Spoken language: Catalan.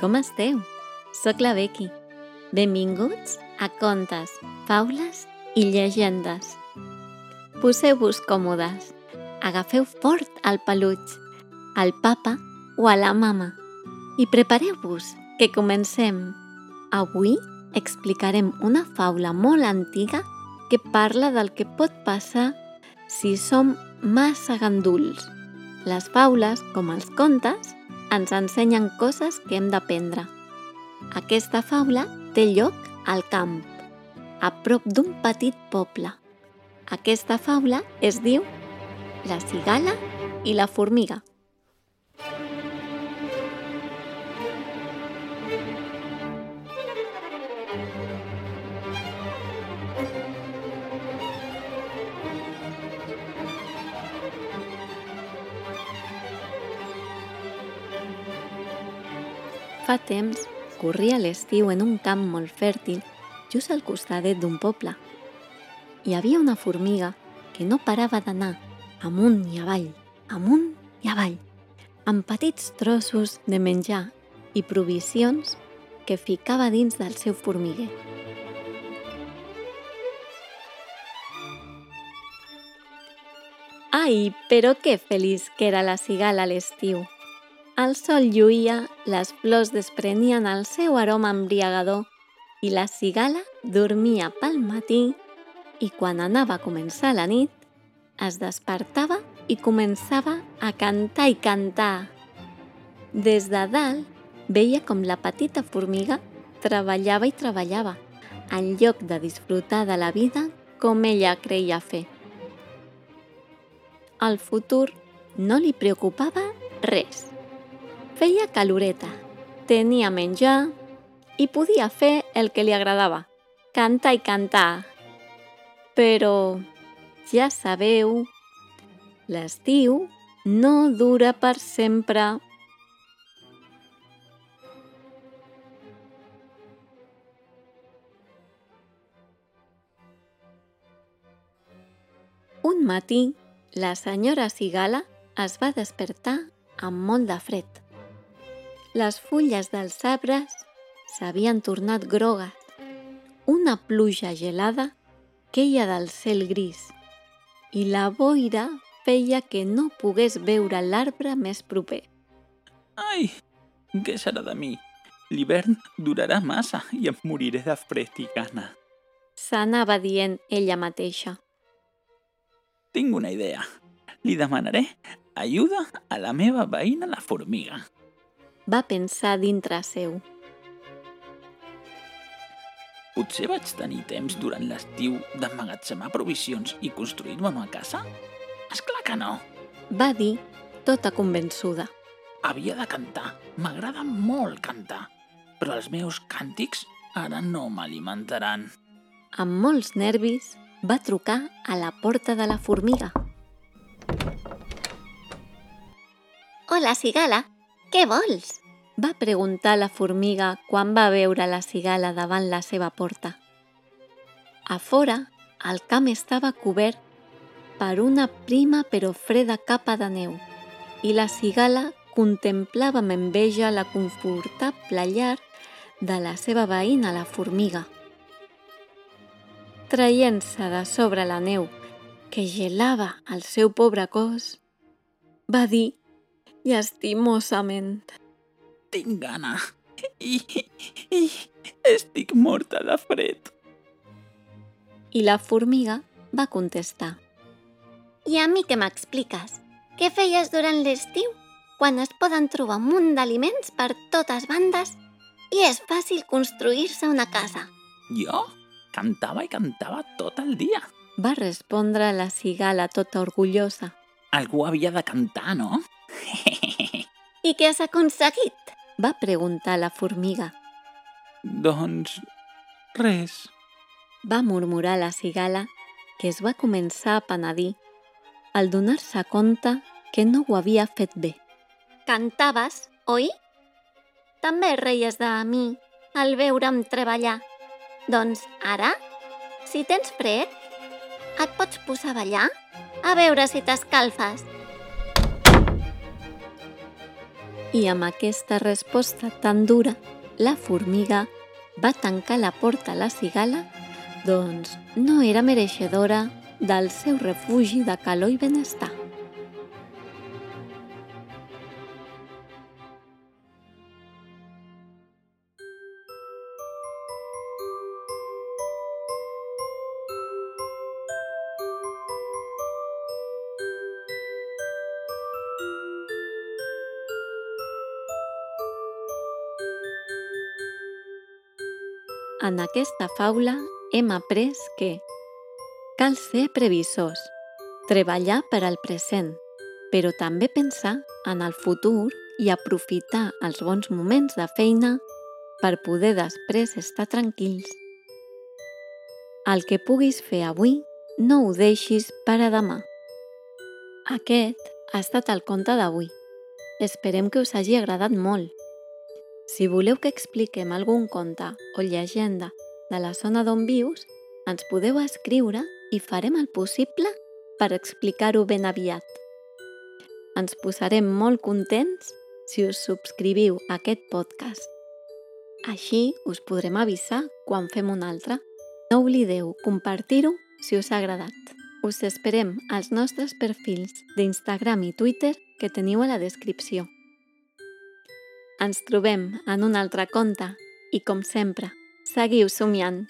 Com esteu? Soc la Becky. Benvinguts a Contes, Faules i Llegendes. Poseu-vos còmodes. Agafeu fort el peluig, al papa o a la mama i prepareu-vos, que comencem. Avui explicarem una faula molt antiga que parla del que pot passar si som massa ganduls. Les faules, com els contes, ens ensenyen coses que hem d'aprendre. Aquesta faula té lloc al camp, a prop d'un petit poble. Aquesta faula es diu La cigala i la formiga. Fa temps corria l'estiu en un camp molt fèrtil just al costadet d'un poble. Hi havia una formiga que no parava d'anar amunt i avall, amunt i avall, amb petits trossos de menjar i provisions que ficava dins del seu formiguer. Ai, però que feliç que era la cigala a l'estiu! El sol lluïa, les flors desprenien el seu aroma embriagador i la cigala dormia pel matí i quan anava a començar la nit es despertava i començava a cantar i cantar. Des de dalt veia com la petita formiga treballava i treballava en lloc de disfrutar de la vida com ella creia fer. El futur no li preocupava res. Feia caloreta, tenia menjar i podia fer el que li agradava, cantar i cantar. Però, ja sabeu, l'estiu no dura per sempre. Un matí, la senyora Cigala es va despertar amb molt de fred. Les fulles dels arbres s'havien tornat grogues. Una pluja gelada queia del cel gris i la boira feia que no pogués veure l'arbre més proper. Ai, què serà de mi? L'hivern durarà massa i em moriré de fred i gana. S'anava dient ella mateixa. Tinc una idea. Li demanaré ajuda a la meva veïna la formiga. Va pensar dintre seu. Potser vaig tenir temps durant l'estiu d'emmagatzemar provisions i construir-me una casa? És clar que no. Va dir, tota convençuda. Havia de cantar. M'agrada molt cantar. Però els meus càntics ara no m'alimentaran. Amb molts nervis, va trucar a la porta de la formiga. Hola, cigala. Què vols? Va preguntar la formiga quan va veure la cigala davant la seva porta. A fora, el camp estava cobert per una prima però freda capa de neu i la cigala contemplava amb enveja la confortable llar de la seva veïna, la formiga. Traient-se de sobre la neu que gelava el seu pobre cos, va dir llastimosament tinc gana i, i estic morta de fred. I la formiga va contestar. I a mi què m'expliques? Què feies durant l'estiu, quan es poden trobar un munt d'aliments per totes bandes i és fàcil construir-se una casa? Jo? Cantava i cantava tot el dia. Va respondre la cigala tota orgullosa. Algú havia de cantar, no? I què has aconseguit? va preguntar la formiga. Doncs res. Va murmurar la cigala, que es va començar a penedir al donar-se compte que no ho havia fet bé. Cantaves, oi? També reies de mi al veure'm treballar. Doncs ara, si tens fred, et pots posar a ballar a veure si t'escalfes. I amb aquesta resposta tan dura, la formiga va tancar la porta a la cigala, doncs no era mereixedora del seu refugi de calor i benestar. En aquesta faula hem après que cal ser previsors, treballar per al present, però també pensar en el futur i aprofitar els bons moments de feina per poder després estar tranquils. El que puguis fer avui, no ho deixis per a demà. Aquest ha estat el conte d'avui. Esperem que us hagi agradat molt. Si voleu que expliquem algun conte o llegenda de la zona d'on vius, ens podeu escriure i farem el possible per explicar-ho ben aviat. Ens posarem molt contents si us subscriviu a aquest podcast. Així us podrem avisar quan fem un altre. No oblideu compartir-ho si us ha agradat. Us esperem als nostres perfils d'Instagram i Twitter que teniu a la descripció. Ens trobem en un altre conte i, com sempre, seguiu somiant.